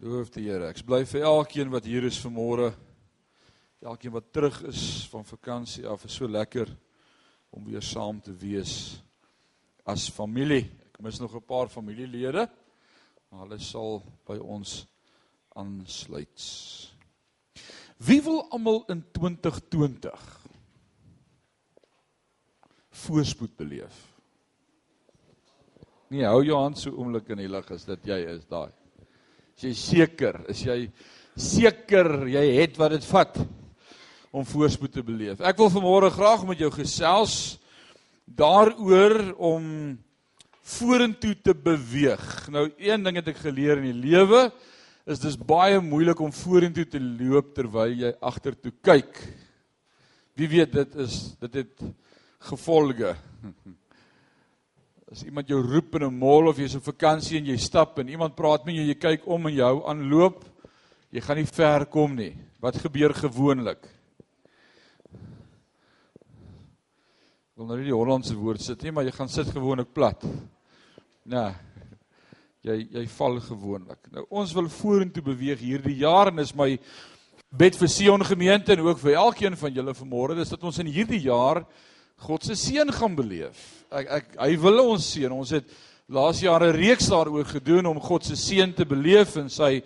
Loof die Here. Ek bly vir elkeen wat hier is vanmôre. Elkeen wat terug is van vakansie af. Is so lekker om weer saam te wees as familie. Ek mis nog 'n paar familielede, maar hulle sal by ons aansluit. Wie wil almal in 2020 voorspoed beleef? Nee, hou jou hand so oomblik in die lug as dit jy is daai. Is jy seker? Is jy seker jy het wat dit vat om voorspoed te beleef? Ek wil vanmôre graag met jou gesels daaroor om vorentoe te beweeg. Nou een ding het ek geleer in die lewe is dis baie moeilik om vorentoe te loop terwyl jy agtertoe kyk. Wie weet dit is dit het gevolge. As iemand jou roep in 'n mall of jy's op vakansie en jy stap en iemand praat met jou, jy kyk om en jou aanloop, jy gaan nie ver kom nie. Wat gebeur gewoonlik? Ek wil nou nie die Hollandse woord sit nie, maar jy gaan sit gewoonlik plat. Nee. Jy jy val gewoonlik. Nou ons wil vorentoe beweeg hierdie jaar en is my bed vir Sion gemeente en ook vir elkeen van julle vanmôre, dis dat ons in hierdie jaar God se seën gaan beleef. Ek ek hy wil ons seën. Ons het laas jaar 'n reeks daaroor gedoen om God se seën te beleef in sy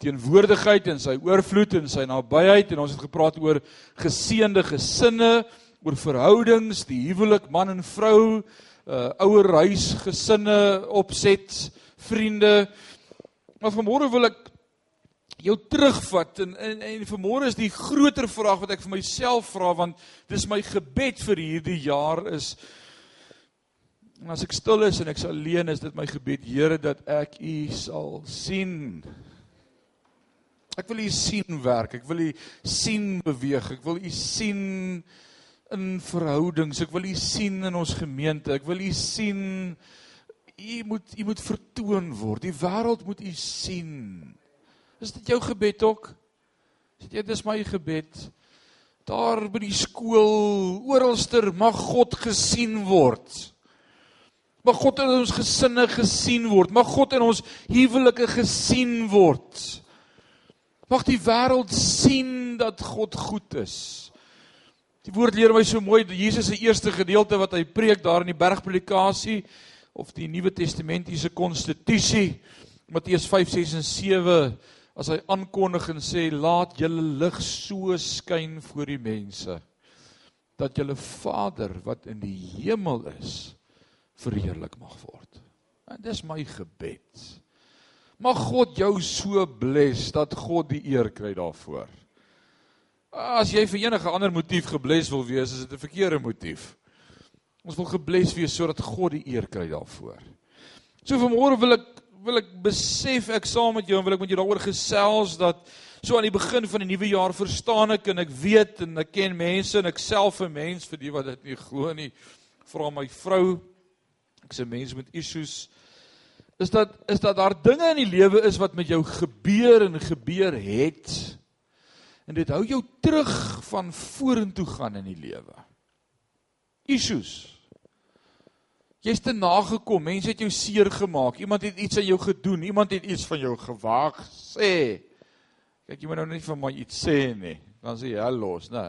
teenwoordigheid en sy oorvloed en sy nabyheid en ons het gepraat oor geseënde gesinne, oor verhoudings, die huwelik man en vrou, uh ouer huis, gesinne, opset, vriende. Maar vanmôre wil ek jou terugvat en en, en vanmôre is die groter vraag wat ek vir myself vra want dis my gebed vir hierdie jaar is en as ek stil is en ek's alleen is dit my gebed Here dat ek u sal sien. Ek wil u sien werk, ek wil u sien beweeg, ek wil u sien in verhoudings, ek wil u sien in ons gemeente, ek wil u sien u moet u moet vertoon word. Die wêreld moet u sien. Is dit jou gebed ook? Sê jy dis my gebed. Daar by die skool, oralster mag God gesien word. Mag God in ons gesinne gesien word. Mag God in ons huwelike gesien word. Mag die wêreld sien dat God goed is. Die woord leer my so mooi, Jesus se eerste gedeelte wat hy preek daar in die bergpredikasie of die Nuwe Testamentiese konstitusie Matteus 5:6 en 7 as hy aankondig en sê laat julle lig so skyn voor die mense dat julle Vader wat in die hemel is verheerlik mag word. En dis my gebed. Mag God jou so bless dat God die eer kry daarvoor. As jy vir enige ander motief gebless wil wees, is dit 'n verkeerde motief. Ons wil gebless wees sodat God die eer kry daarvoor. So vanmôre wil ek wil ek besef ek saam met jou en wil ek met jou daaroor gesels dat so aan die begin van die nuwe jaar verstaan ek en ek weet en ek ken mense en ek self 'n mens vir die wat dit nie glo nie vra my vrou ek's 'n mens met issues. Is dat is dat daar dinge in die lewe is wat met jou gebeur en gebeur het en dit hou jou terug van vorentoe gaan in die lewe. Issues Jy's te nagekom. Mense het jou seer gemaak. Iemand het iets aan jou gedoen. Iemand het iets van jou gewaag sê. Kyk, jy moet nou nie van my iets sê nie. Dan sê jy los, né?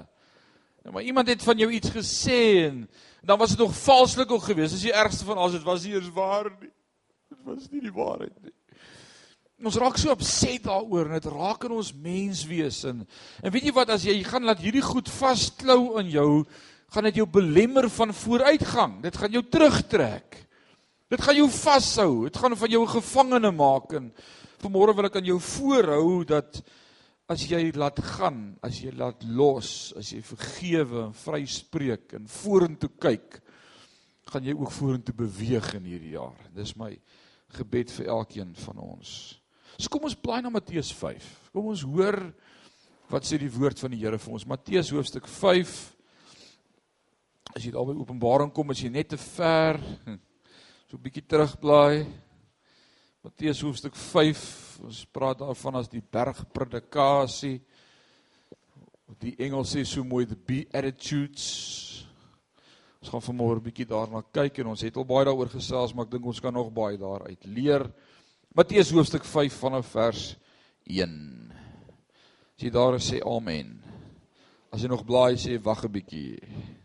Nou, maar iemand het van jou iets gesê en dan was dit nog valslik ook geweest. Dis die ergste van alles. Dit was nie eens waar nie. Dit was nie die waarheid nie. Ons raak so opset daaroor en dit raak in ons menswees en en weet jy wat as jy gaan laat hierdie goed vasklou in jou gaan dit jou belemmer van vooruitgang. Dit gaan jou terugtrek. Dit gaan jou vashou. Dit gaan van jou 'n gevangene maak en vanmôre wil ek aan jou voorhou dat as jy laat gaan, as jy laat los, as jy vergewe en vryspreek en vorentoe kyk, gaan jy ook vorentoe beweeg in hierdie jaar. Dis my gebed vir elkeen van ons. So kom ons blaai na Matteus 5. Kom ons hoor wat sê die woord van die Here vir ons. Matteus hoofstuk 5 as jy daar by Openbaring kom, as jy net te ver so 'n bietjie terugblaai. Matteus hoofstuk 5, ons praat daarvan as die bergpredikasie. Die Engels sê so mooi the beatitudes. Ons gaan vanmôre 'n bietjie daarna kyk en ons het al baie daaroor gesels, maar ek dink ons kan nog baie daaruit leer. Matteus hoofstuk 5 vanaf vers 1. As jy daar is sê amen. As jy nog blaai sê wag 'n bietjie.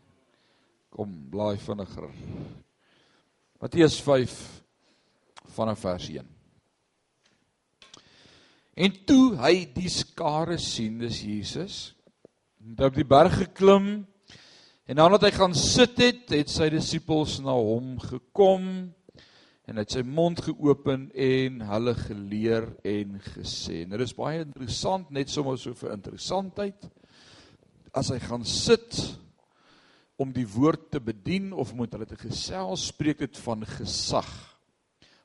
Kom, blaai vinniger. Matteus 5 vanaf vers 1. En toe hy die skare sien, dis Jesus, het op die berg geklim en nadat hy gaan sit het, het sy disippels na hom gekom en het sy mond geopen en hulle geleer en gesê. Nou dis baie interessant, net sommer so vir interessantheid. As hy gaan sit om die woord te bedien of moet hulle te gesels, spreek dit van gesag.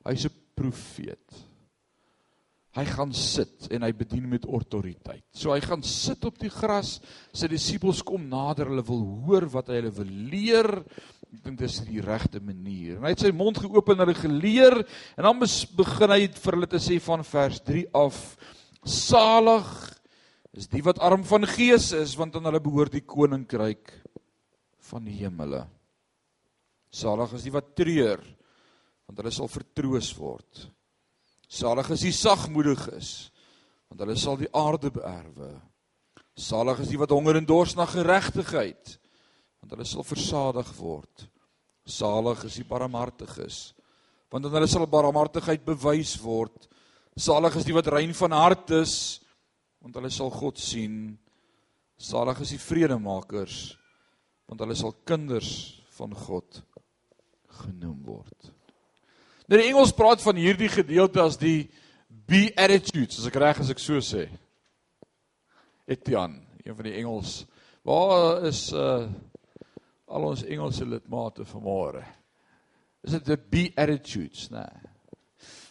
Hy's 'n profeet. Hy gaan sit en hy bedien met autoriteit. So hy gaan sit op die gras. Sy disippels kom nader, hulle wil hoor wat hy hulle wil leer. Ek dink dis die regte manier. En hy het sy mond geopen en hulle geleer en dan begin hy vir hulle te sê van vers 3 af: Salig is die wat arm van gees is, want aan hulle behoort die koninkryk van die hemele. Salig is die wat treur, want hulle sal vertroos word. Salig is die sagmoediges, want hulle sal die aarde beerwe. Salig is die wat honger en dors na geregtigheid, want hulle sal versadig word. Salig is die barmhartiges, want dan hulle sal barmhartigheid bewys word. Salig is die wat rein van hart is, want hulle sal God sien. Salig is die vredemakers, want hulle sal kinders van God genoem word. Nou die Engels praat van hierdie gedeelte as die beatitudes, as ek reg as ek so sê. Etienne, een van die Engels. Waar is uh al ons Engelse lidmate vanmôre? Is dit die beatitudes, né? Nee.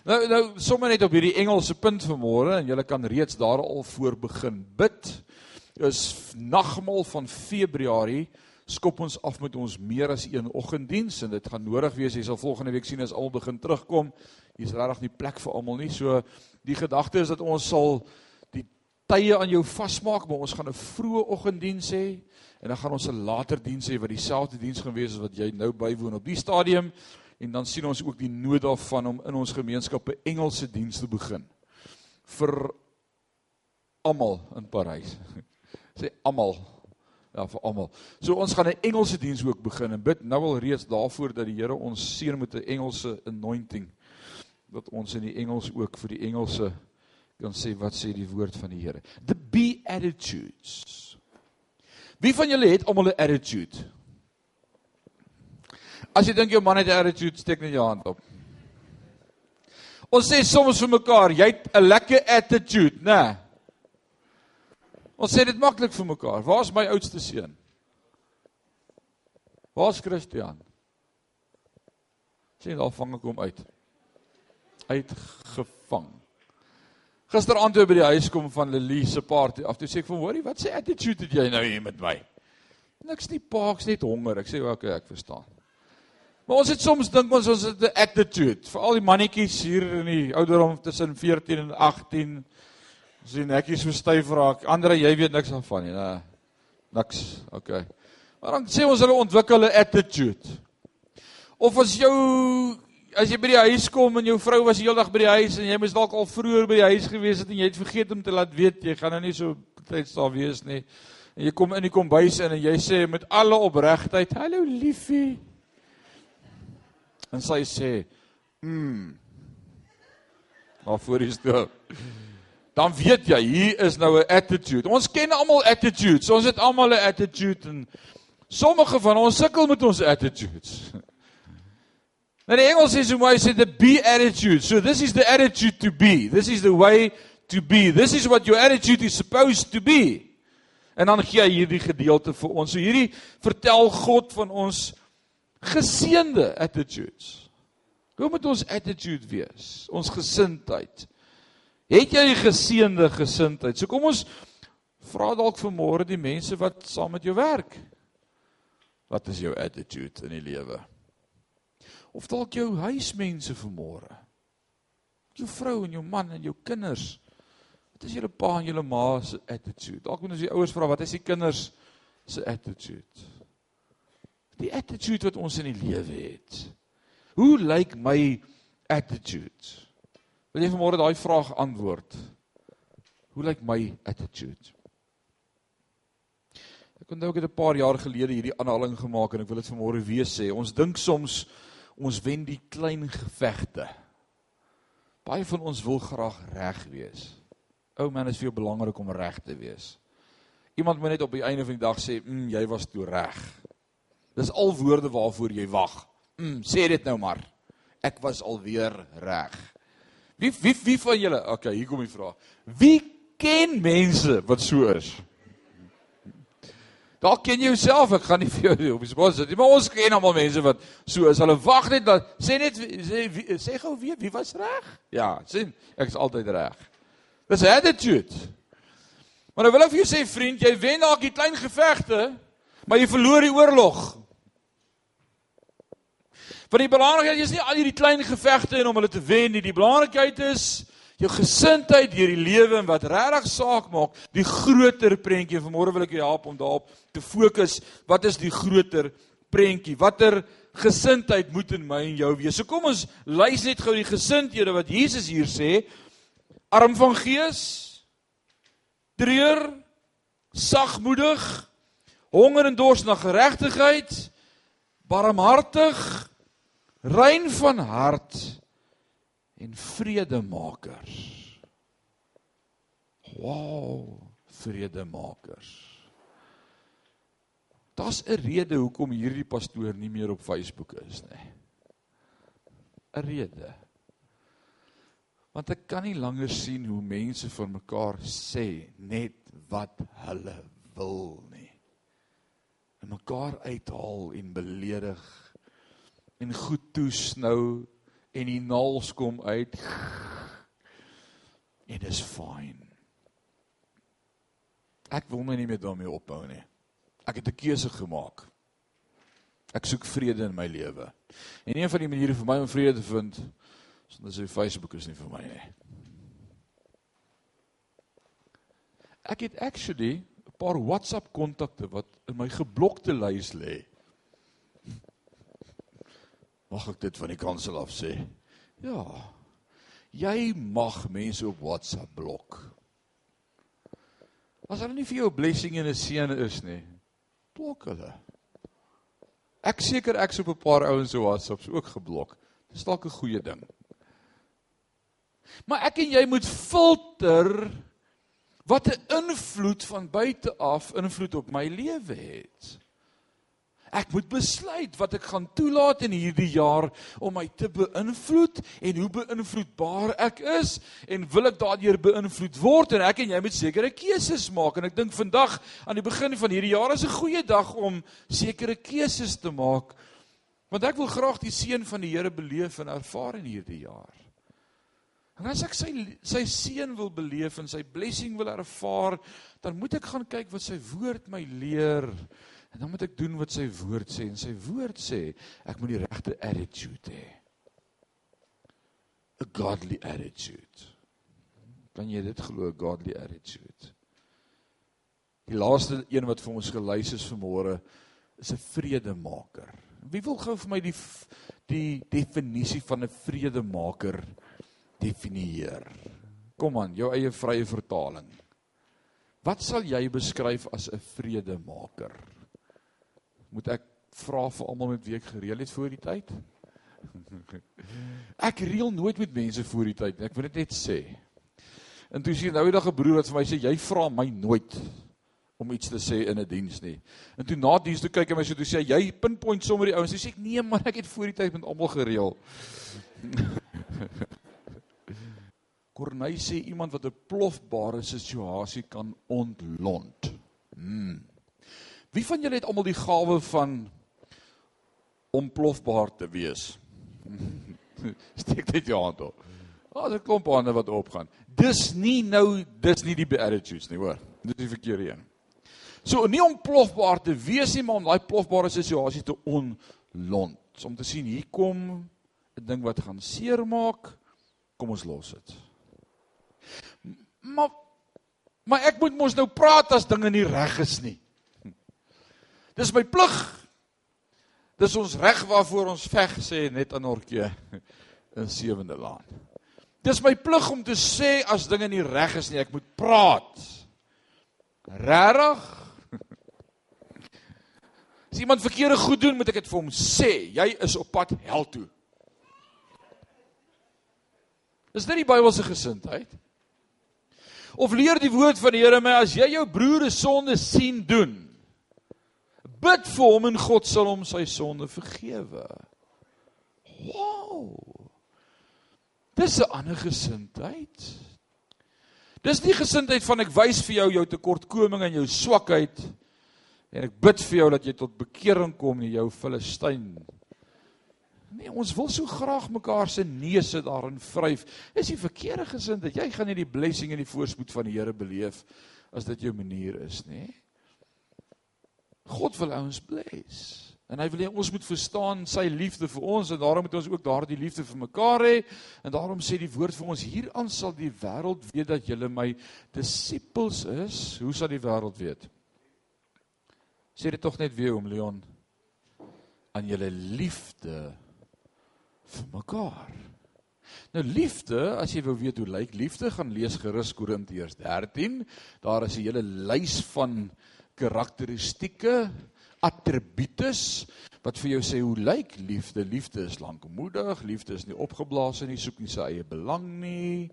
Nou nou sommer net op hierdie Engelse punt vanmôre en julle kan reeds daar al voor begin bid. Is nagmaal van Februarie skop ons af met ons meer as een oggenddiens en dit gaan nodig wees. Jy sal volgende week sien as almal begin terugkom. Hier's regtig nie plek vir almal nie. So die gedagte is dat ons sal die tye aan jou vasmaak, maar ons gaan 'n vroeë oggenddiens hê en dan gaan ons 'n later diens hê wat dieselfde diens gaan wees as wat jy nou bywoon op die stadium en dan sien ons ook die nood daarvan om in ons gemeenskappe Engelse diens te begin vir almal in Parys. Sê almal Ja, vir almal. So ons gaan 'n Engelse diens ook begin en bid nou al reeds daarvoor dat die Here ons seën met 'n Engelse anointing dat ons in die Engels ook vir die Engelse kan sê wat sê die woord van die Here. The be attitudes. Wie van julle het almal 'n attitude? As jy dink jou man het 'n attitude, steek net jou hand op. Ons sê soms vir mekaar, jy het 'n lekker attitude, né? Nee. Ons sê dit maklik vir mekaar. Waar's my oudste seun? Waar's Christian? Sien daar vang ek hom uit. Uitgevang. Gisteraand toe by die huis kom van Lelie se party af, toe sê ek vir hom, "Hoorie, wat sê attitude het jy nou hier met my?" Niks nie, paaks net honger. Ek sê, "Oké, okay, ek verstaan." Maar ons het soms dink ons ons het 'n attitude, veral die mannetjies hier in die ouderdom tussen 14 en 18 sien ekkies so styf raak. Andre, jy weet niks daarvan nie. Nee. Niks. Okay. Maar dan sê ons hulle ontwikkel 'n attitude. Of as jou as jy by die huis kom en jou vrou was heeldag by die huis en jy moes dalk al vroeër by die huis gewees het en jy het vergeet om te laat weet jy gaan nou nie so tyd daar wees nie. En jy kom in die kombuis in en jy sê met alle opregtheid, "Hallo liefie." En sy sê, "Mm." Maar voor jy stop dan weet jy hier is nou 'n attitude. Ons ken almal attitudes. Ons het almal 'n attitude en sommige van ons sukkel met ons attitudes. Nou die Engels sê so mooi sê the be attitude. So this is the attitude to be. This is the way to be. This is what your attitude is supposed to be. En dan gee hy hierdie gedeelte vir ons. So hierdie vertel God van ons geseënde attitudes. Hoe moet ons attitude wees? Ons gesindheid. Het jy 'n geseënde gesindheid? So kom ons vra dalk vanmôre die mense wat saam met jou werk. Wat is jou attitude in die lewe? Of dalk jou huismense vanmôre. Jou vrou en jou man en jou kinders. Wat is julle pa en julle ma se attitude? Dalk moet ons die ouers vra wat is die kinders se attitude? Die attitude wat ons in die lewe het. Hoe lyk my attitude? Wil jy vanmôre daai vraag antwoord? Hoe lyk my attitude? Ek onthou ek het 'n paar jaar gelede hierdie aanhaling gemaak en ek wil dit vanmôre weer sê. Ons dink soms ons wen die klein gevegte. Baie van ons wil graag reg wees. Ou man, is vir jou belangrik om reg te wees. Iemand moet net op die einde van die dag sê, "Mm, jy was toe reg." Dis al woorde waarvoor jy wag. Mm, sê dit nou maar. Ek was alweer reg. Wie wie wie van julle? Okay, hier kom die vraag. Wie ken mense wat so is? Daar ken jy jouself, ek gaan nie vir jou op die spot sit nie, maar ons ken almal mense wat so is. Hulle wag net dat sê net sê sê gou wie wie was reg? Ja, sien, ek is altyd reg. Dis attitude. Maar nou wil ek vir jou sê vriend, jy wen dalk die klein gevegte, maar jy verloor die oorlog. Want die belangrikheid is nie al hierdie klein gevegte en om hulle te wen nie. Die belangrikheid is jou gesindheid deur die lewe en wat regtig saak maak, die groter prentjie. Vanmôre wil ek jou help om daarop te fokus. Wat is die groter prentjie? Watter gesindheid moet in my en jou wees? So kom ons lys net gou die gesindhede wat Jesus hier sê. Arm van gees, treur, sagmoedig, honger en dors na geregtigheid, barmhartig, rein van hart en vredemakers. Wow, vredemakers. Daar's 'n rede hoekom hierdie pastoor nie meer op Facebook is nie. 'n Rede. Want ek kan nie langer sien hoe mense vir mekaar sê net wat hulle wil nie. En mekaar uithaal en beledig en goed toesnou en die naels kom uit. Dit is fyn. Ek wil my nie meer daarmee ophou nie. Ek het 'n keuse gemaak. Ek soek vrede in my lewe. En een van die maniere vir my om vrede te vind is om sy Facebook is nie vir my nie. Ek het actually 'n paar WhatsApp kontakte wat in my geblokte lys lê. Mag ek dit van die kansel af sê? Ja. Jy mag mense op WhatsApp blok. As hulle nie vir jou 'n blessing en 'n seën is nie, blok hulle. Ek seker ek's op 'n paar ouens se WhatsApps ook geblok. Dis dalk 'n goeie ding. Maar ek en jy moet filter wat 'n invloed van buite af invloed op my lewe het. Ek moet besluit wat ek gaan toelaat in hierdie jaar om my te beïnvloed en hoe beïnvloedbaar ek is en wil ek daardeur beïnvloed word en ek en jy moet sekere keuses maak en ek dink vandag aan die begin van hierdie jaar is 'n goeie dag om sekere keuses te maak want ek wil graag die seën van die Here beleef en ervaar in hierdie jaar. En as ek sy sy seën wil beleef en sy blessing wil ervaar, dan moet ek gaan kyk wat sy woord my leer. En dan moet ek doen wat sy woord sê en sy woord sê ek moet die regte attitude hê. A godly attitude. Kan jy dit glo, godly attitude? Die laaste een wat vir ons gelys is vanmôre is 'n vredemaker. Wie wil gou vir my die die definisie van 'n vredemaker definieer? Kom aan, jou eie vrye vertaling. Wat sal jy beskryf as 'n vredemaker? Moet ek vra vir almal met wie ek gereël het voor die tyd? ek reël nooit met mense voor die tyd. Ek wil dit net sê. En toe sien nou eendag 'n broer wat vir my sê jy vra my nooit om iets te sê in 'n diens nie. En toe na diens toe kyk hy my so toe sê jy pinpoint sommer die ouens. Sê ek nee man, ek het voor die tyd met almal gereël. Corneille sê iemand wat 'n plofbare situasie kan ontlont. Mm. Wie van julle het almal die gawe van ontplofbaar te wees? Steek dit jou hand op. Ah, daar's 'n klomp hande wat opgaan. Dis nie nou, dis nie die attitudes nie, hoor. Dis die verkeerde een. So nie ontplofbaar te wees nie, maar om daai plofbare situasie te onlont. Om te sien hier kom 'n ding wat gaan seermaak. Kom ons los dit. Maar maar ek moet mos nou praat as dinge nie reg is nie. Dis my plig. Dis ons reg waarvoor ons veg sê net aan Orkie in sewende laan. Dis my plig om te sê as dinge nie reg is nie, ek moet praat. Regtig? As iemand verkeerde goed doen, moet ek dit vir hom sê. Jy is op pad hel toe. Is dit die Bybelse gesindheid? Of leer die woord van die Here my as jy jou broer se sonde sien doen, bid vir hom en God sal hom sy sonde vergewe. Wow. Dis 'n ander gesindheid. Dis nie gesindheid van ek wys vir jou jou tekortkoming en jou swakheid en ek bid vir jou dat jy tot bekering kom nie jou Filistyn Nee, ons wil so graag mekaar se neuse daarin vryf. Is die verkeerde gesind dat jy gaan nie die blessing en die voorspoed van die Here beleef as dit jou manier is, nê? God wil ons bless. En hy wil hê ons moet verstaan sy liefde vir ons en daarom moet ons ook daardie liefde vir mekaar hê. En daarom sê die woord vir ons hieraan sal die wêreld weet dat julle my disippels is. Hoe sal die wêreld weet? Sê dit tog net weer om Leon aan julle liefde vir mekaar. Nou liefde, as jy wil weet hoe lyk liefde, gaan lees gerus Korintiërs 13. Daar is 'n hele lys van karakteristieke, attributes wat vir jou sê hoe lyk liefde? Liefde is lankmoedig, liefde is nie opgeblaas nie, soek nie sy eie belang nie,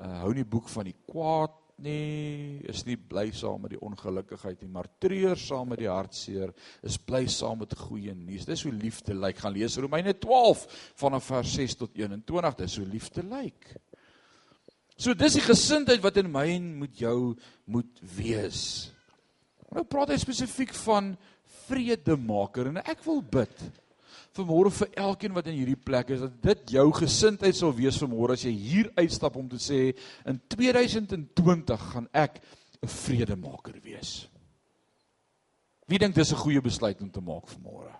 uh, hou nie boek van die kwaad nie, is nie bly saam met die ongelukkigheid nie, maar treur saam met die hartseer, is bly saam met goeie nuus. Dis hoe liefde lyk. Gaan lees Romeine 12 vanaf vers 6 tot 21. Dis hoe liefde lyk. So dis die gesindheid wat in my en met jou moet wees. Nou praat hy spesifiek van vredemaker en ek wil bid vanmôre vir elkeen wat in hierdie plek is dat dit jou gesindheid sal wees vanmôre as jy hier uitstap om te sê in 2020 gaan ek 'n vredemaker wees. Wie dink dis 'n goeie besluit om te maak vanmôre?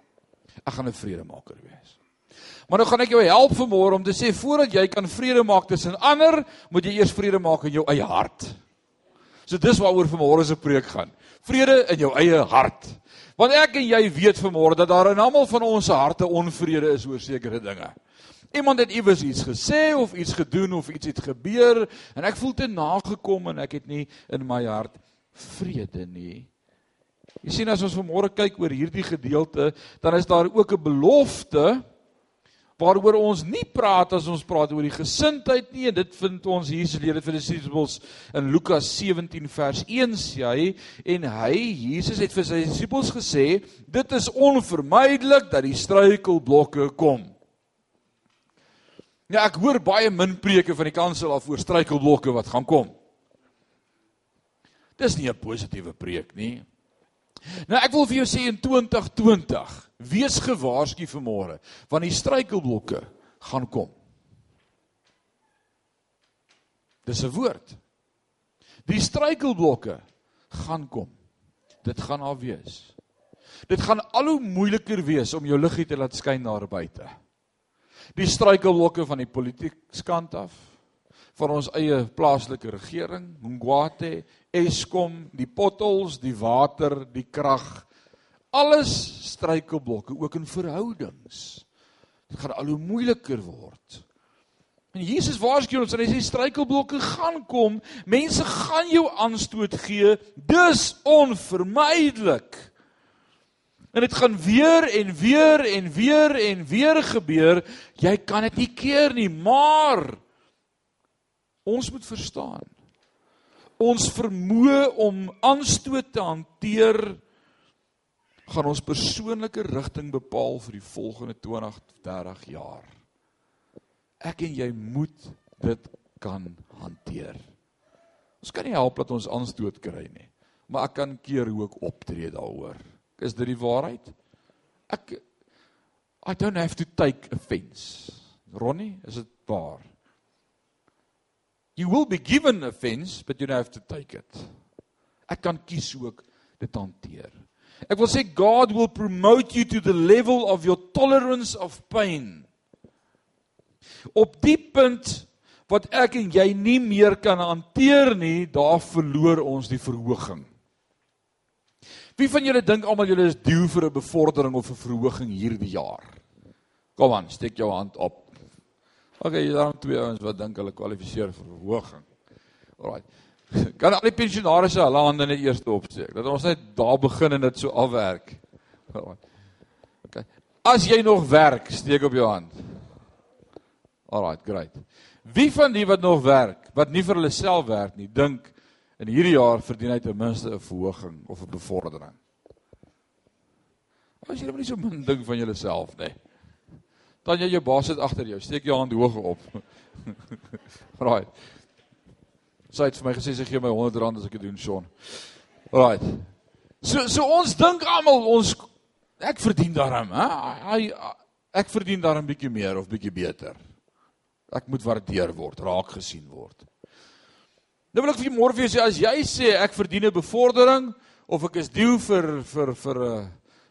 Ek gaan 'n vredemaker wees. Maar nou gaan ek jou help vanmôre om te sê voordat jy kan vrede maak tussen ander, moet jy eers vrede maak in jou eie hart. So dis waaroor vanmôre se preek gaan. Vrede in jou eie hart. Want ek en jy weet vanmôre dat daar in almal van ons harte onvrede is oor sekere dinge. Iemand het iewers iets gesê of iets gedoen of iets het gebeur en ek voel te nagekom en ek het nie in my hart vrede nie. Jy sien as ons vanmôre kyk oor hierdie gedeelte, dan is daar ook 'n belofte waaroor ons nie praat as ons praat oor die gesindheid nie en dit vind ons Jesus leer dit vir die disippels in Lukas 17 vers 1 sê hy en hy Jesus het vir sy disippels gesê dit is onvermydelik dat die struikelblokke kom. Ja ek hoor baie min preke van die kansel af oor struikelblokke wat gaan kom. Dis nie 'n positiewe preek nie. Nou ek wil vir jou sê in 2020, wees gewaarsku vir môre, want die struikelblokke gaan kom. Dis 'n woord. Die struikelblokke gaan kom. Dit gaan al wees. Dit gaan al hoe moeiliker wees om jou liggie te laat skyn daar buite. Die struikelblokke van die politieke kant af, van ons eie plaaslike regering, Mngwate, Eskom, die potholes, die water, die krag, alles struikelblokke ook in verhoudings. Dit gaan al hoe moeiliker word. En Jesus waarsku ons en hy sê struikelblokke gaan kom, mense gaan jou aanstoot gee, dis onvermydelik. En dit gaan weer en weer en weer en weer gebeur. Jy kan dit nie keer nie, maar Ons moet verstaan. Ons vermoë om aanstoot te hanteer gaan ons persoonlike rigting bepaal vir die volgende 20, 30 jaar. Ek en jy moet dit kan hanteer. Ons kan nie help dat ons aanstoot kry nie, maar ek kan keer hoe ek optree daaroor. Is dit die waarheid? Ek I don't have to take offense. Ronnie, is dit waar? You will be given offense, but you don't have to take it. Ek kan kies hoe ek dit hanteer. Ek wil sê God will promote you to the level of your tolerance of pain. Op die punt wat ek en jy nie meer kan hanteer nie, daar verloor ons die verhoging. Wie van julle dink almal julle is due vir 'n bevordering of 'n verhoging hierdie jaar? Kom aan, steek jou hand op. Okay, daar is twee ouens wat dink hulle kwalifiseer vir verhoging. Alraai. Kan al die pensionaars hulle hande net eers opsteek. Dat ons net daar begin en dit so afwerk. OK. As jy nog werk, steek op jou hand. Alrite, great. Wie van die wat nog werk, wat nie vir hulle self werk nie, dink in hierdie jaar verdien hy ten minste 'n verhoging of 'n bevordering? As jy net nie so min dink van jouself nie. Dan jy jou baas sit agter jou, steek jou hand hoog op. right. Sy het vir my gesê sy gee my 100 rand as ek dit doen, Sean. Right. So so ons dink almal ons ek verdien daarom, hè? Hy ek verdien daarom bietjie meer of bietjie beter. Ek moet waardeer word, raak gesien word. Nou wil ek vir môre vir sê as jy sê ek verdien 'n bevordering of ek is due vir vir vir 'n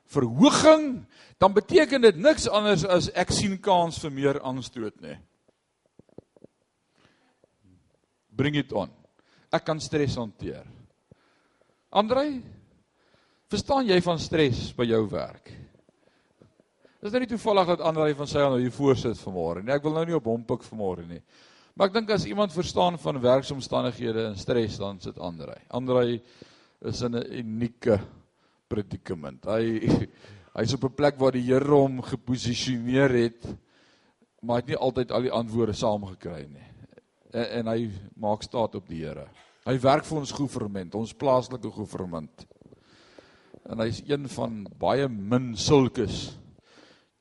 verhoging, dan beteken dit niks anders as ek sien kans vir meer aanstoot nê. Bring dit on. Ek kan stres hanteer. Andrei, verstaan jy van stres by jou werk? Dis nou nie toevallig dat Andrei van sy nou hier voorsit vanmôre nie. Ek wil nou nie op hom pik vanmôre nie. Maar ek dink as iemand verstaan van werksomstandighede en stres, dan sit Andrei. Andrei is in 'n unieke predikament. Hy hy's op 'n plek waar die Here hom geposisioneer het, maar hy het nie altyd al die antwoorde saamgekry nie. En, en hy maak staat op die Here. Hy werk vir ons goewerment, ons plaaslike goewerment. En hy's een van baie min sulkes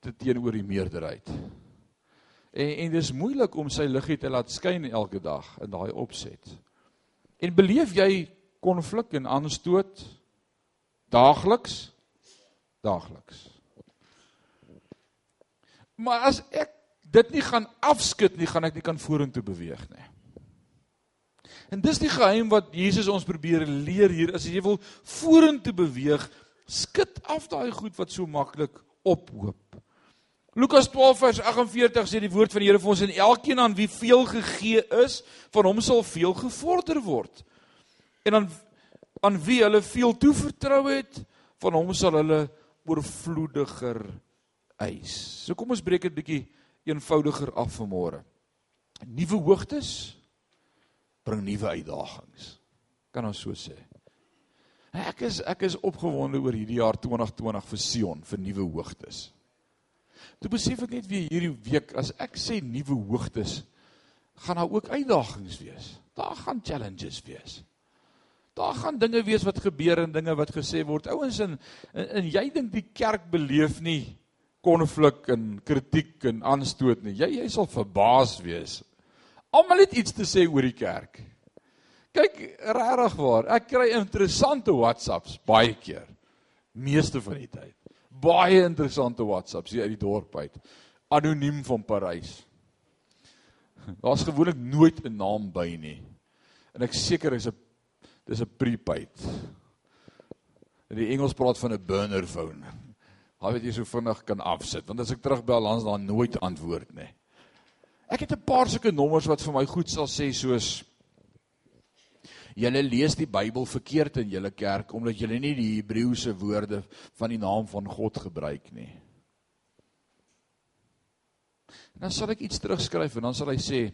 te teenoor die meerderheid. En en dis moeilik om sy liggie te laat skyn elke dag in daai opset. En beleef jy konflik en aanstoot daagliks? Daagliks. Maar as ek dit nie gaan afskud nie, gaan ek nie kan vorentoe beweeg nie. En dis die geheim wat Jesus ons probeer leer hier. As jy wil vorentoe beweeg, skud af daai goed wat so maklik ophoop. Lukas 12 vers 48 sê die woord van die Here vir ons en elkeen aan wie veel gegee is, van hom sal veel gevorder word. En aan aan wie hulle veel toevertrou het, van hom sal hulle oorvloediger eis. So kom ons breek dit bietjie eenvoudiger af vanmôre. Nuwe hoogtes bring nuwe uitdagings. Kan ons so sê? Ek is ek is opgewonde oor hierdie jaar 2020 vir Sion, vir nuwe hoogtes. Toe besef ek net weer hierdie week as ek sê nuwe hoogtes, gaan daar ook uitdagings wees. Daar gaan challenges wees. Daar gaan dinge wees wat gebeur en dinge wat gesê word. Ouens en, en en jy dink die kerk beleef nie konflik en kritiek en aanstoot nie. Jy jy sal verbaas wees. Almal het iets te sê oor die kerk. Kyk, regtig waar. Ek kry interessante WhatsApps baie keer. Meeste van die tyd. Baie interessante WhatsApps hier uit die dorp uit. Anoniem van Parys. Daar's gewoonlik nooit 'n naam by nie. En ek seker is 'n dis 'n prepaid. In die Engels praat van 'n burner phone. Hy weet jy so vinnig kan afsit want as ek terugbel langs daar nooit antwoord nie. Ek het 'n paar sulke nommers wat vir my goed sal sê soos Julle lees die Bybel verkeerd in julle kerk omdat julle nie die Hebreëse woorde van die naam van God gebruik nie. En dan sal ek iets terugskryf en dan sal hy sê,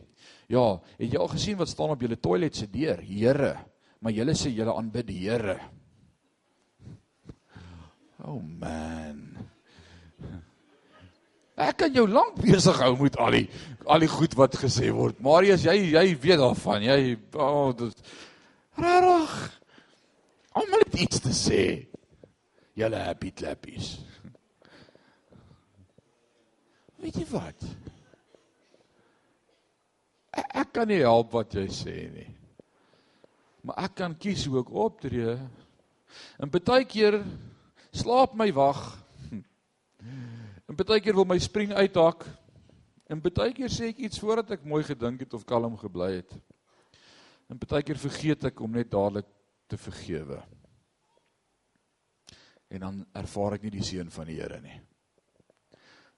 "Ja, het jy al gesien wat staan op julle toilet se deur? Here, maar julle sê julle aanbid die Here." Oh man. Ek kan jou lank besig hou met al die al die goed wat gesê word. Marius, jy jy weet daarvan. Jy oh, dit rarig. Almal het iets te sê. Julle happy clappies. Weet jy wat? Ek, ek kan nie help wat jy sê nie. Maar ek kan kies hoe ek optree. En baie keer slaap my wag. En baie keer wil my spring uithak. En baie keer sê ek iets voordat ek mooi gedink het of kalm gebly het. En baie keer vergeet ek om net dadelik te vergewe. En dan ervaar ek nie die seën van die Here nie.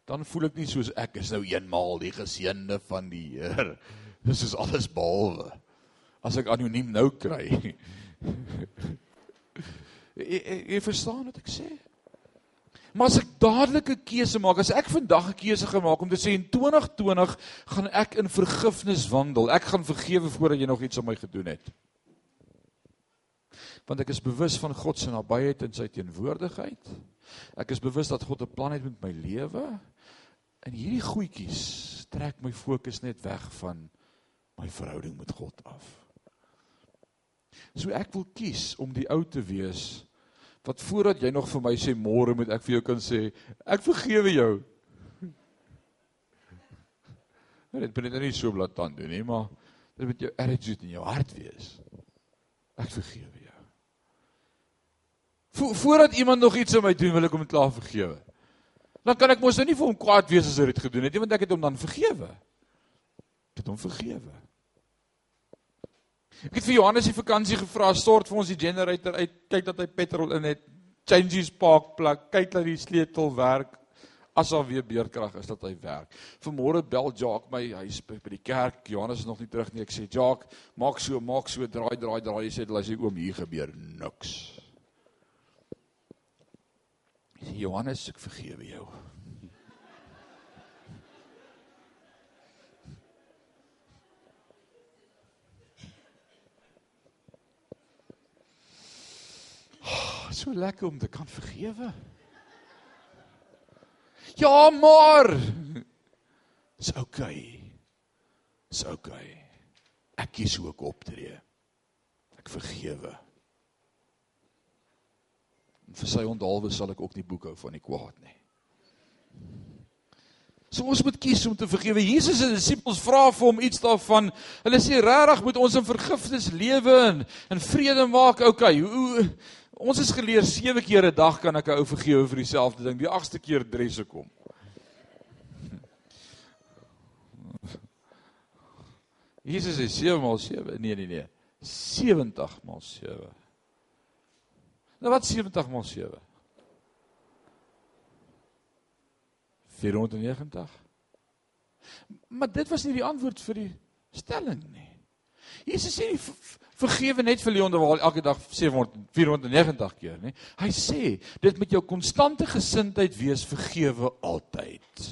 Dan voel ek nie soos ek is nou eenmaal die geseënde van die Here. Dis is alles behalwe. As ek anoniem nou kry. Jy verstaan wat ek sê? Maar as ek dadelik 'n keuse maak, as ek vandag 'n keuse gemaak om te sê in 2020 gaan ek in vergifnis wandel. Ek gaan vergewe voordat jy nog iets aan my gedoen het. Want ek is bewus van God se nabyheid en sy teenwoordigheid. Ek is bewus dat God 'n plan het met my lewe. En hierdie goedjies trek my fokus net weg van my verhouding met God af. So ek wil kies om die ou te wees wat voordat jy nog vir my sê môre moet ek vir jou kan sê ek vergewe jou. Nou, dit moet net nie so blaatant doen nie, maar dit moet jou attitude in jou hart wees. Ek vergewe jou. Vo voordat iemand nog iets aan my doen, wil ek hom klaar vergewe. Dan kan ek mos nou nie vir hom kwaad wees as hy dit gedoen het nie, want ek het hom dan vergewe. Ek het hom vergewe. Ek het vir Johannes die vakansie gevra, stort vir ons die generator uit, kyk dat hy petrol in het, change his spark plug, kyk dat die sleutel werk as daar weer beerkrag is dat hy werk. Vanmôre bel Jacques my, hy's by die kerk, Johannes is nog nie terug nie. Ek sê Jacques, maak so, maak so, draai, draai, draai. Hy sê, "Luister oom, hier gebeur niks." Ek sê Johannes, ek vergewe jou. So lekker om te kan vergewe. Ja, maar is okay. Is okay. Ek kies hoe ek optree. Ek vergewe. En vir sy onthaalwe sal ek ook nie boek hou van die kwaad nie. So ons moet kies om te vergewe. Jesus se disippels vra vir hom iets daarvan. Hulle sê regtig moet ons in vergifnis lewe en in vrede maak. Okay, hoe Ons is geleer 7 keer 'n dag kan ek 'n ou vergewe vir dieselfde ding. Die 8ste keer dresse kom. Jesus sê 7 maal 7. Nee nee nee. 70 maal 7. Nou wat 70 maal 7? 490. Maar dit was nie die antwoord vir die stelling nie. Jesus sê nie vergewe net vir Leon terwyl elke dag 700 490 keer, nê? Hy sê dit met jou konstante gesindheid wees vergewe altyd.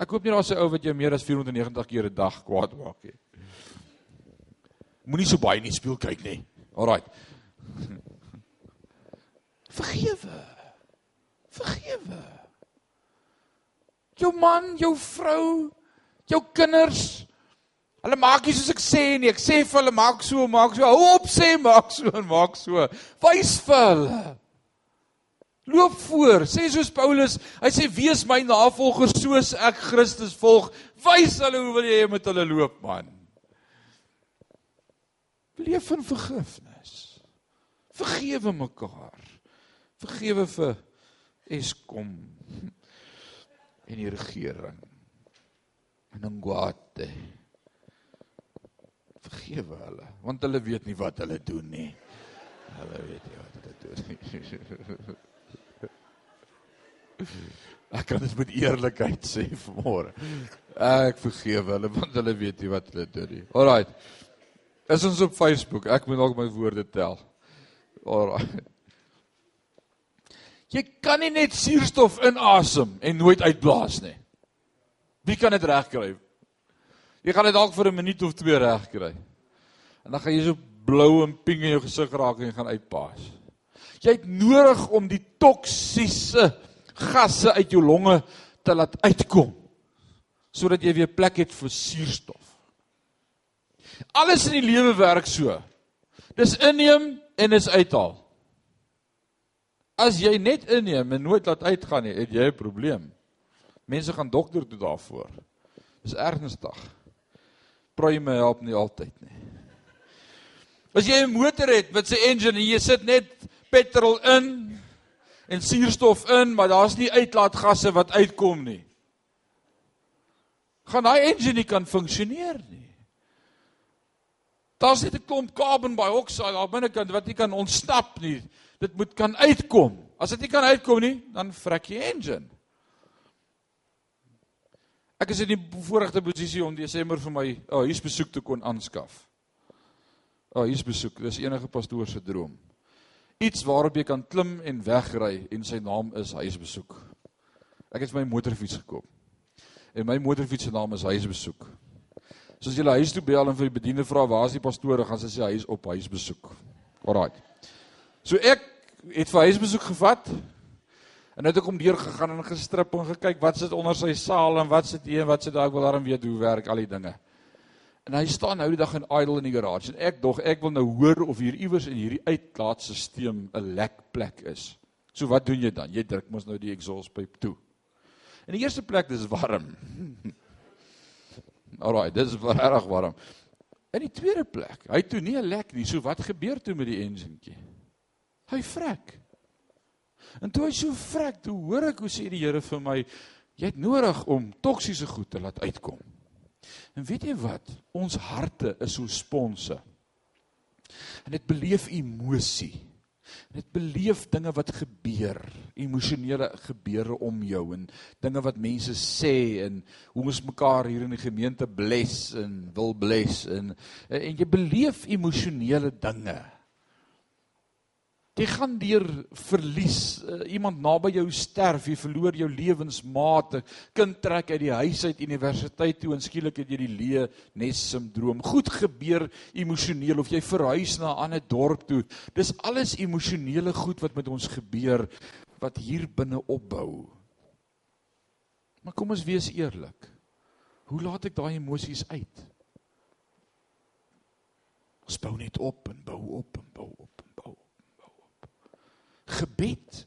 Ek hoop nie daar's 'n ou wat jou meer as 490 keer 'n dag kwaad maak nie. Moenie so baie nie speel kyk nie. Alraai. Vergewe. Vergewe. Jou man, jou vrou, jou kinders, Hulle maak nie soos ek sê nie. Ek sê vir hulle maak so, maak so. Hou op sê maak so en maak so. Wys vir hulle. Loop voor. Sê soos Paulus, hy sê wees my navolger soos ek Christus volg. Wys hulle hoe wil jy met hulle loop, man? Leef in vergifnis. Vergewe mekaar. Vergewe vir Eskom en die regering. En Ngwate vergewe hulle want hulle weet nie wat hulle doen nie. Hulle weet nie wat hulle doen nie. Ek kan dit met eerlikheid sê vanmôre. Ek vergewe hulle want hulle weet nie wat hulle doen nie. Alraait. Is ons op Facebook? Ek moet dalk my woorde tel. Alraait. Jy kan nie net suurstof inasem en nooit uitblaas nie. Wie kan dit regkry? Jy gaan dit dalk vir 'n minuut of twee reg kry. En dan gaan jy so blou en pink in jou gesig raak en jy gaan uitpaas. Jy het nodig om die toksiese gasse uit jou longe te laat uitkom sodat jy weer plek het vir suurstof. Alles in die lewe werk so. Dis inneem en is uithaal. As jy net inneem en nooit laat uitgaan nie, het jy 'n probleem. Mense gaan dokter toe daarvoor. Dis ernstig pruime help nie altyd nie. As jy 'n motor het met sy engine en jy sit net petrol in en suurstof in, maar daar's nie uitlaatgasse wat uitkom nie. Gaan daai engine nie kan funksioneer nie. Daar's net 'n klomp carbon dioxide daar binnekant wat nie kan ontsnap nie. Dit moet kan uitkom. As dit nie kan uitkom nie, dan vrek jy engine. Ek is in die voorregte posisie om Desember vir my oh, huisbesoek te kon aanskaf. Oh, huisbesoek, dis enige pastoor se droom. Iets waarop jy kan klim en wegry en sy naam is huisbesoek. Ek het my motorfiets gekoop. En my motorfiets se naam is huisbesoek. So as jy huis toe bel en vir die bediende vra waar is die pastoor, gaan sy sê hy is op huisbesoek. Alraai. So ek het vir huisbesoek gevat en het ek om deur gegaan en gestrip en gekyk wat sit onder sy saal en wat sit hier en wat sit daar ek wil daarom weet hoe werk al die dinge. En hy staan nou die dag in idle in die garage en ek dog ek wil nou hoor of hier iewers in hierdie uitlaatstelsel 'n lek plek is. So wat doen jy dan? Jy druk mos nou die exhaust pipe toe. In die eerste plek dis warm. Alraai, dis regtig warm. In die tweede plek, hy toe nie 'n lek nie. So wat gebeur toe met die enjintjie? Hy vrek. En toe hy so vrek, toe hoor ek hoe sê die Here vir my, jy het nodig om toksiese goed te laat uitkom. En weet jy wat? Ons harte is so sponse. En dit beleef emosie. Dit beleef dinge wat gebeur, emosionele gebeure om jou en dinge wat mense sê en hoe ons mekaar hier in die gemeente bless en wil bless en en jy beleef emosionele dinge. Jy gaan deur verlies, uh, iemand naby jou sterf, jy verloor jou lewensmaat, 'n kind trek uit die huis uit universiteit toe en skielik het jy die leë nes sindroom. Goed gebeur emosioneel of jy verhuis na 'n ander dorp toe. Dis alles emosionele goed wat met ons gebeur wat hier binne opbou. Maar kom ons wees eerlik. Hoe laat ek daai emosies uit? Ons bou net op en bou op en bou op gebed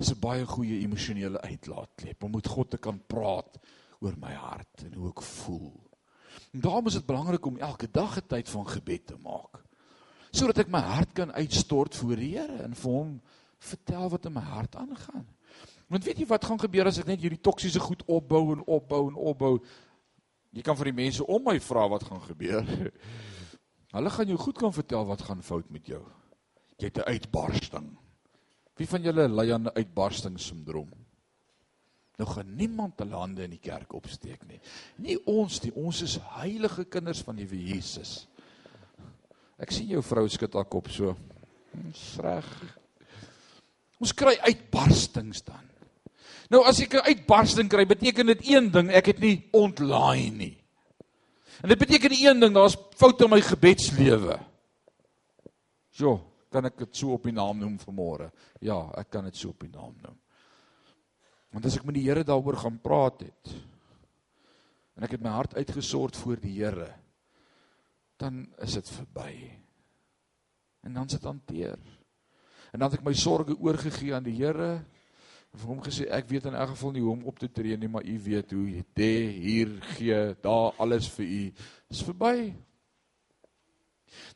is 'n baie goeie emosionele uitlaatklep om met God te kan praat oor my hart en hoe ek voel. En daarom is dit belangrik om elke dag 'n tyd van gebed te maak. Sodat ek my hart kan uitstort voor die Here en vir hom vertel wat in my hart aangaan. Want weet jy wat gaan gebeur as ek net hierdie toksiese goed opbou en opbou en opbou? Jy kan vir die mense om my vra wat gaan gebeur. Hulle gaan jou goed kan vertel wat gaan fout met jou jy het 'n uitbarsting. Wie van julle ly aan 'n uitbarstingssindroom? Nou gaan niemand te lande in die kerk opsteek nie. Nie ons nie, ons is heilige kinders van die Jesus. Ek sien jou vrou skud haar kop so. Dis reg. Ons kry uitbarstings dan. Nou as ek 'n uitbarsting kry, beteken dit een ding, ek het nie ontlaai nie. En dit beteken een ding, daar's foute in my gebedslewe. So, kan ek dit so op die naam noem vanmôre. Ja, ek kan dit so op die naam noem. Want as ek met die Here daaroor gaan praat het en ek het my hart uitgesort voor die Here, dan is dit verby. En dan sit hanteer. En dan het ek my sorges oorgegee aan die Here en vir hom gesê ek weet in elk geval nie hoe om op te tree nie, maar u weet hoe. Dit hier gee, daar alles vir u. Dis verby.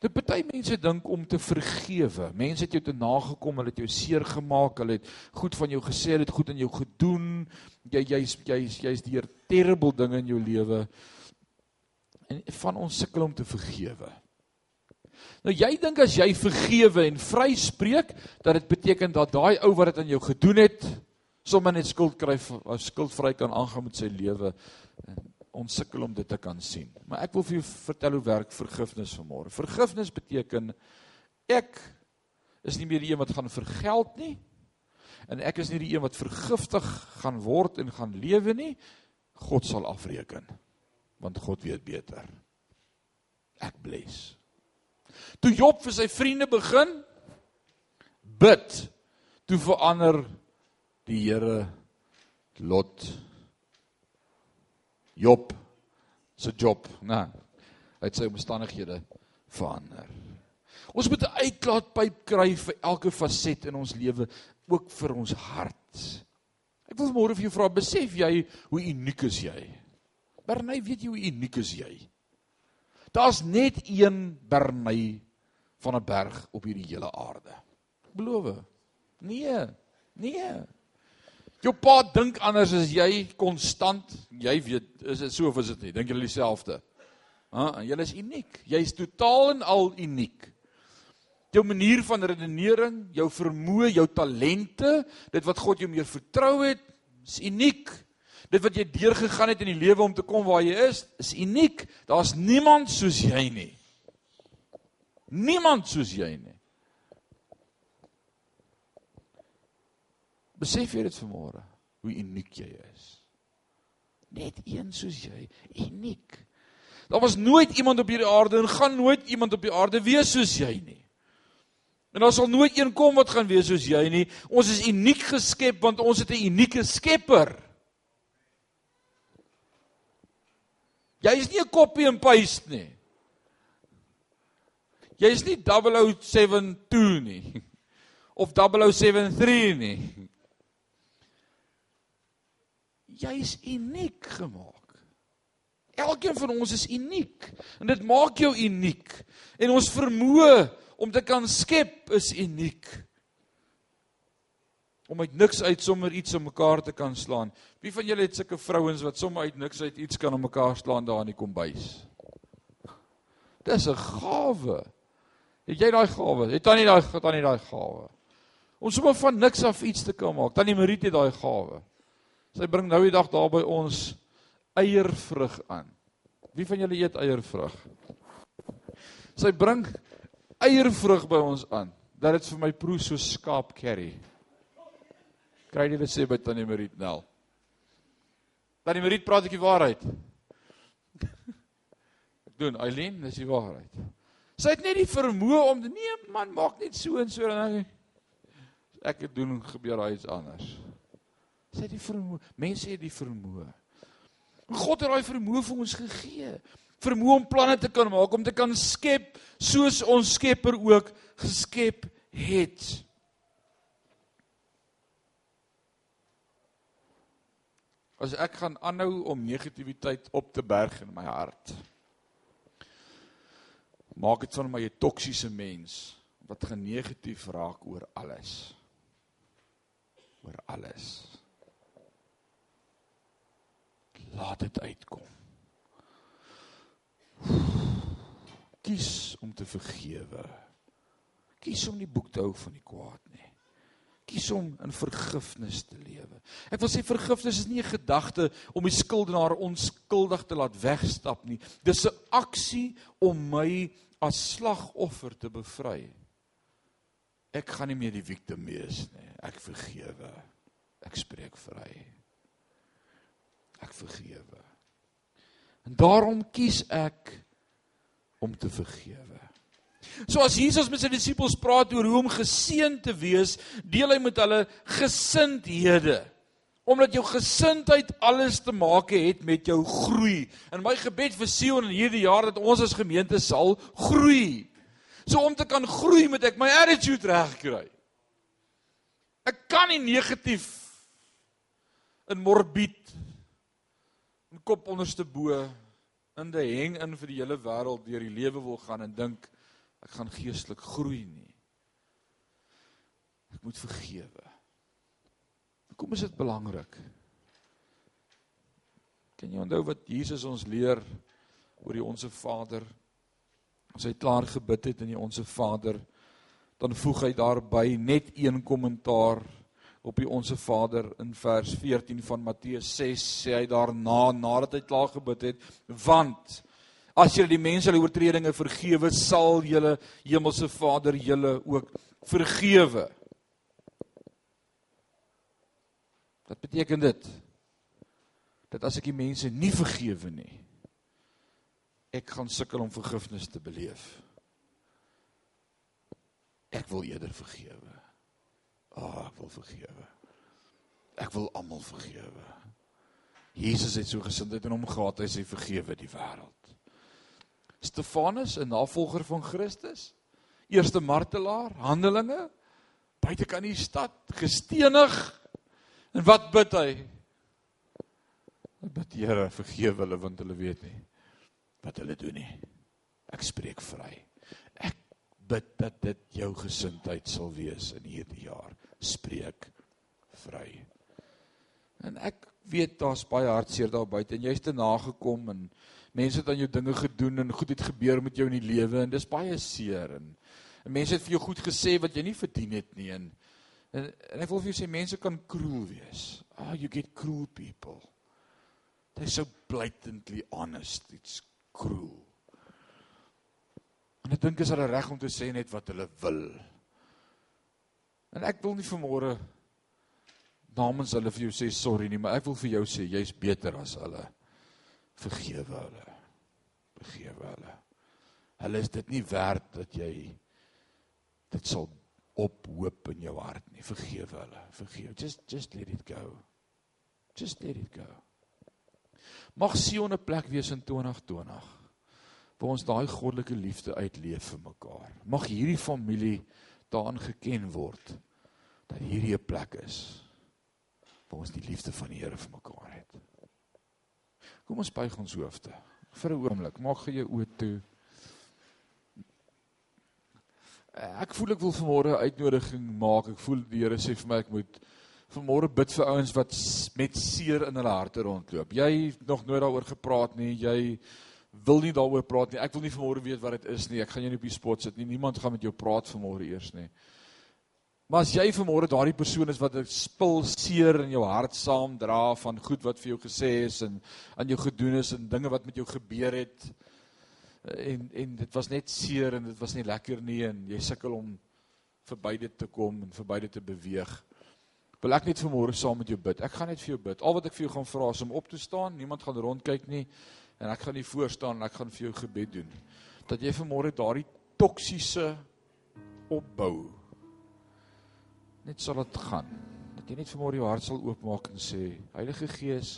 Dit party mense dink om te vergewe. Mense het jou te nagekom, hulle het jou seer gemaak, hulle het goed van jou gesê, hulle het goed aan jou gedoen. Jy jy's jy's jy's deur terrible dinge in jou lewe. En van ons sukkel om te vergewe. Nou jy dink as jy vergewe en vryspreek dat dit beteken dat daai ou wat dit aan jou gedoen het sommer net skuld kry of skuldvry kan aangaan met sy lewe ons sukkel om dit te kan sien. Maar ek wil vir jou vertel hoe werk vergifnis vanmôre. Vergifnis beteken ek is nie meer die een wat gaan vergeld nie en ek is nie die een wat vergiftig gaan word en gaan lewe nie. God sal afreken. Want God weet beter. Ek bless. Toe Job vir sy vriende begin bid, toe verander die Here lot Job se job, né? Hy het sy omstandighede verander. Ons moet 'n uitlaatpyp kry vir elke faset in ons lewe, ook vir ons hart. Ek wil môre vir jou vra, besef jy hoe uniek is jy? Bernay, weet jy hoe uniek is jy? Daar's net een Bernay van 'n berg op hierdie hele aarde. Beloof? Nee. Nee. Jou pa dink anders as jy konstant. Jy weet, is dit so of is dit nie? Dink julle dieselfde? Ha, jy is uniek. Jy's totaal en al uniek. Jou manier van redenering, jou vermoë, jou talente, dit wat God jou meer vertrou het, is uniek. Dit wat jy deurgegaan het in die lewe om te kom waar jy is, is uniek. Daar's niemand soos jy nie. Niemand soos jy nie. Besef jy dit vanmôre hoe uniek jy is? Net een soos jy, uniek. Daar was nooit iemand op hierdie aarde en gaan nooit iemand op die aarde wees soos jy nie. En daar sal nooit een kom wat gaan wees soos jy nie. Ons is uniek geskep want ons het 'n unieke Skepper. Jy is nie 'n copy and paste nie. Jy is nie 0072 nie of 0073 nie. Jy is uniek gemaak. Elkeen van ons is uniek en dit maak jou uniek. En ons vermoë om te kan skep is uniek. Om uit niks uit sommer iets om mekaar te kan slaan. Wie van julle het sulke vrouens wat sommer uit niks uit iets kan om mekaar slaan daar in die kombuis? Dis 'n gawe. Het jy daai gawe? Het tannie daai tannie daai gawe? Om sommer van niks af iets te kan maak. Tannie Marie het daai gawe. Sy bring nou die dag daar by ons eiervrug aan. Wie van julle eet eiervrug? Sy bring eiervrug by ons aan. Dat dit vir my proe so skaap curry. Kry jy dit sê by Tannie Marit Nel? Tannie Marit praat ek die waarheid. Ek doen Eileen, dis die waarheid. Sy het net die vermoë om nee man, maak net so en so dan ek doen gebeur daar iets anders. Sy het die vermoë. Mense het die vermoë. God het daai vermoë vir ons gegee. Vermoë om planne te kan maak, om te kan skep soos ons Skepper ook geskep het. As ek gaan aanhou om negativiteit op te berg in my hart, maak dit van my 'n toksiese mens wat genegatief raak oor alles. Oor alles laat dit uitkom. Kies om te vergewe. Kies om nie boek te hou van die kwaad nie. Kies om in vergifnis te lewe. Ek wil sê vergifnis is nie 'n gedagte om die skuldenaar onskuldig te laat wegstap nie. Dis 'n aksie om my as slagoffer te bevry. Ek gaan nie meer die victim wees nie. Ek vergewe. Ek spreek vry ek vergewe. En daarom kies ek om te vergewe. So as Jesus met sy disippels praat oor hoe om geseën te wees, deel hy met hulle gesindhede. Omdat jou gesindheid alles te maak het met jou groei. En my gebed vir Sion in hierdie jaar dat ons as gemeente sal groei. So om te kan groei moet ek my attitude regkry. Ek kan nie negatief in morbied kop onderste bo in die heng in vir die hele wêreld deur die lewe wil gaan en dink ek gaan geestelik groei nie. Ek moet vergewe. Hoekom is dit belangrik? Kan jy onthou wat Jesus ons leer oor die onsse Vader? As hy klaar gebid het in die onsse Vader, dan voeg hy daarby net een kommentaar op die onsse Vader in vers 14 van Matteus 6 sê hy daarna nadat hy klaar gebid het want as julle die mense hulle oortredinge vergewe sal julle hemelse Vader julle ook vergewe. Wat beteken dit? Dat as ek die mense nie vergewe nie ek gaan sukkel om vergifnis te beleef. Ek wil eerder vergewe Oh, ek wil vergewe. Ek wil almal vergewe. Jesus het so gesindheid in hom gehad, hy sê vergewe die wêreld. Stefanus, 'n navolger van Christus, eerste martelaar, Handelinge, buitekant die stad, gestenig. En wat bid hy? Hy bid Here, vergewe hulle want hulle weet nie wat hulle doen nie. Ek spreek vry. Bid dat dit jou gesindheid sal wees in hierdie jaar spreek vry. En ek weet daar's baie hartseer daar buite en jy's te nagekom en mense het aan jou dinge gedoen en goed het gebeur met jou in die lewe en dis baie seer en, en mense het vir jou goed gesê wat jy nie verdien het nie en en, en ek wil vir jou sê mense kan cruel wees. Ah oh, you get cruel people. They're so blatantly honest. It's cruel. Dink is hulle reg om te sê net wat hulle wil. En ek wil nie vanmôre namens hulle vir jou sê sorry nie, maar ek wil vir jou sê jy's beter as hulle. Vergewe hulle. Vergewe hulle. Hulle is dit nie werd dat jy dit sal op hoop in jou hart nie. Vergewe hulle. Vergewe. Just just let it go. Just let it go. Mag Sion 'n plek wees in 2020 waar ons daai goddelike liefde uitleef vir mekaar. Mag hierdie familie daarin geken word dat hierdie 'n plek is waar ons die liefde van die Here vir mekaar het. Kom ons buig ons hoofde vir 'n oomblik. Maak gee jou oë toe. Ek voel ek wil vanmôre 'n uitnodiging maak. Ek voel die Here sê vir my ek moet vanmôre bid vir ouens wat met seer in hulle harte rondloop. Jy het nog nooit daaroor gepraat nie. Jy wil nie daaroor praat nie. Ek wil nie vanmôre weet wat dit is nie. Ek gaan jou nie op die spot sit nie. Niemand gaan met jou praat vanmôre eers nie. Maar as jy vanmôre daardie persoon is wat 'n spil seer in jou hart saamdra van goed wat vir jou gesê is en aan jou gedoen is en dinge wat met jou gebeur het, en en dit was net seer en dit was nie lekker nie en jy sukkel om verby dit te kom en verby dit te beweeg. Wil ek net vanmôre saam met jou bid. Ek gaan net vir jou bid. Al wat ek vir jou gaan vra is om op te staan. Niemand gaan rondkyk nie en ek gaan nie voor staan en ek gaan vir jou gebed doen. Dat jy vanmôre daardie toksiese opbou net sal dit gaan. Dat jy net vanmôre jou hart sal oopmaak en sê Heilige Gees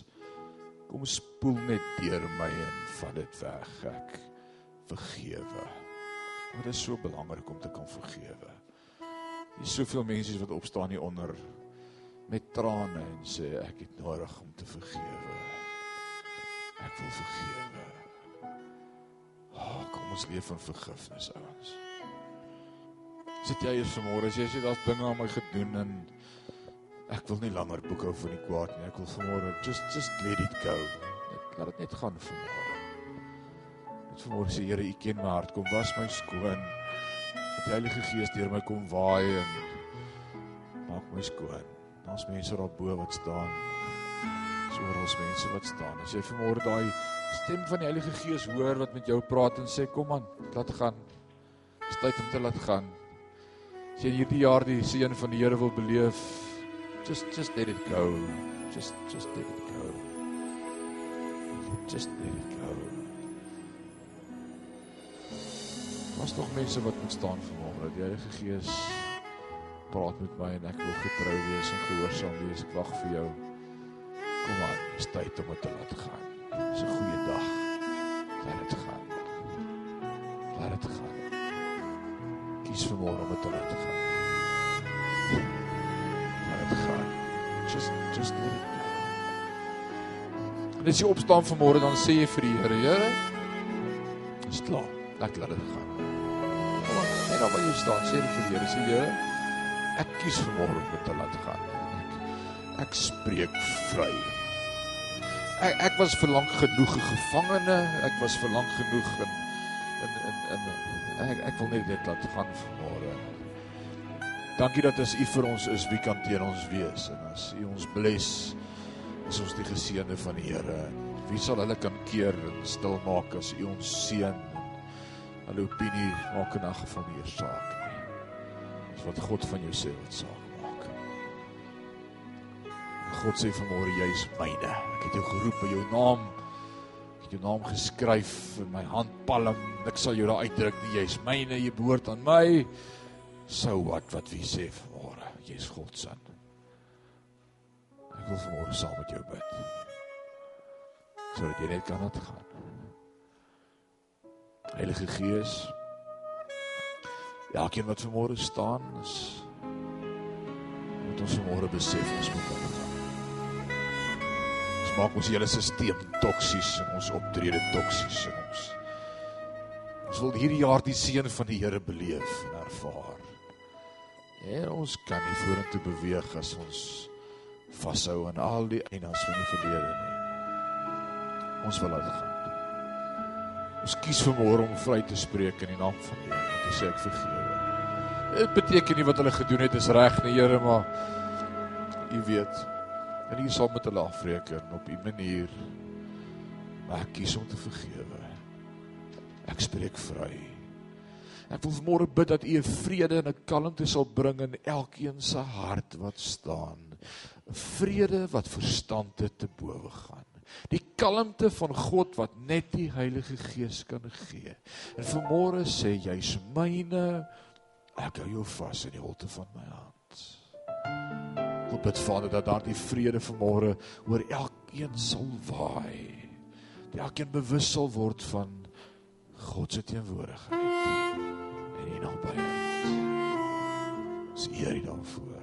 kom spoel net deur my en vat dit weg ek vergewe. Want dit is so belangrik om te kan vergewe. Is soveel mense wat opstaan hier onder met trane en sê ek het nodig om te vergewe. Ek wil vergewe. Oh, kom ons leef in vergifnis ouens. Sit jy hier vanmôre as jy sê daar's dinge aan my gedoen en ek wil nie langer boekhou van die kwaad nie. Ek wil vanmôre just just let it go. Net laat dit net gaan vanmôre. Dit vanmôre sê Here, U ken my hart. Kom was my skoon. Dat Heilige Gees deur my kom waai en maak my skoon. Daar's mense daar bo wat staan. So oral mense wat staan. As jy vanmôre daai stem van die Heilige Gees hoor wat met jou praat en sê kom aan, laat gaan. Dis tyd om te laat gaan. As jy hierdie jaar die seën van die Here wil beleef, just just let it go. Just just let it go. Just let it go. Was nog mense wat moet staan vanmôre. Die Heilige Gees praat met my en ek wil getrou wees en gehoorsaam wees. Ek wag vir jou. Kom aan, dis tyd om dit te laat gaan. Dis 'n goeie dag. Laat dit gaan. Laat dit gaan. Kies vanmôre om dit te laat gaan. Laat dit gaan. Just just let it go. En as jy opstaan vanmôre dan sê jy vir die Here, Here, dis klaar. Laat laat dit gaan. Net op jou staan, sê vir die Here, sê Here, ek kies vanmôre om dit te laat gaan. Ek, ek spreek vry. Ek ek was vir lank genoeg 'n gevangene, ek was vir lank genoeg in in in, in ek ek wil net dit laat gaan vanmôre. Dankie dat as U vir ons is, wie kan teen ons wees? En as U ons bless, is ons die geseënde van die Here. Wie sal hulle kan keer en stil maak as U ons seën? Hulle opinie maak in 'n geval nie saak nie. Dis wat God van jou sê wat saak. God sê vanmôre jy's myne. Ek het jou geroep by jou naam. Ek het jou naam geskryf in my handpalm. Ek sal jou daar uitdruk, jy's myne, jy behoort aan my. So wat wat wie sê vanmôre, jy's God se. Ek wil vanmôre saam met jou bid. Sodat jy net kan laat gaan. Heilige Gees. Elkeen wat vanmôre staan is moet ons vanmôre besef ons moet aan maak ons hele stelsel toksies en ons optrede toksies en ons ons wil hierdie jaar die seën van die Here beleef en ervaar. En ons kan nie vorentoe beweeg as ons vashou aan al die eienaars van die verlede nie. Ons wil laat gaan. Ons kies vanmôre om vry te spreek in die naam van die Here. Dit sê ek vergewe. Dit beteken nie wat hulle gedoen het is reg nie, Here, maar U weet. En U sal met hulle afreken op U manier. Maar ek kies om te vergewe. Ek spreek vry. Ek wil vanmôre bid dat U 'n vrede en 'n kalmte sal bring in elkeen se hart wat staan. 'n Vrede wat verstand te bowe gaan die kalmte van God wat net die Heilige Gees kan gee. En vanmôre sê jy's myne, Ek hou jou vas in die holte van my hand. Ek bid Vader dat daardie vrede vanmôre oor elkeen sal waai. Dat elkeen bewus sal word van God se teenwoordigheid en die nabyheid. Ons eer U daarvoor.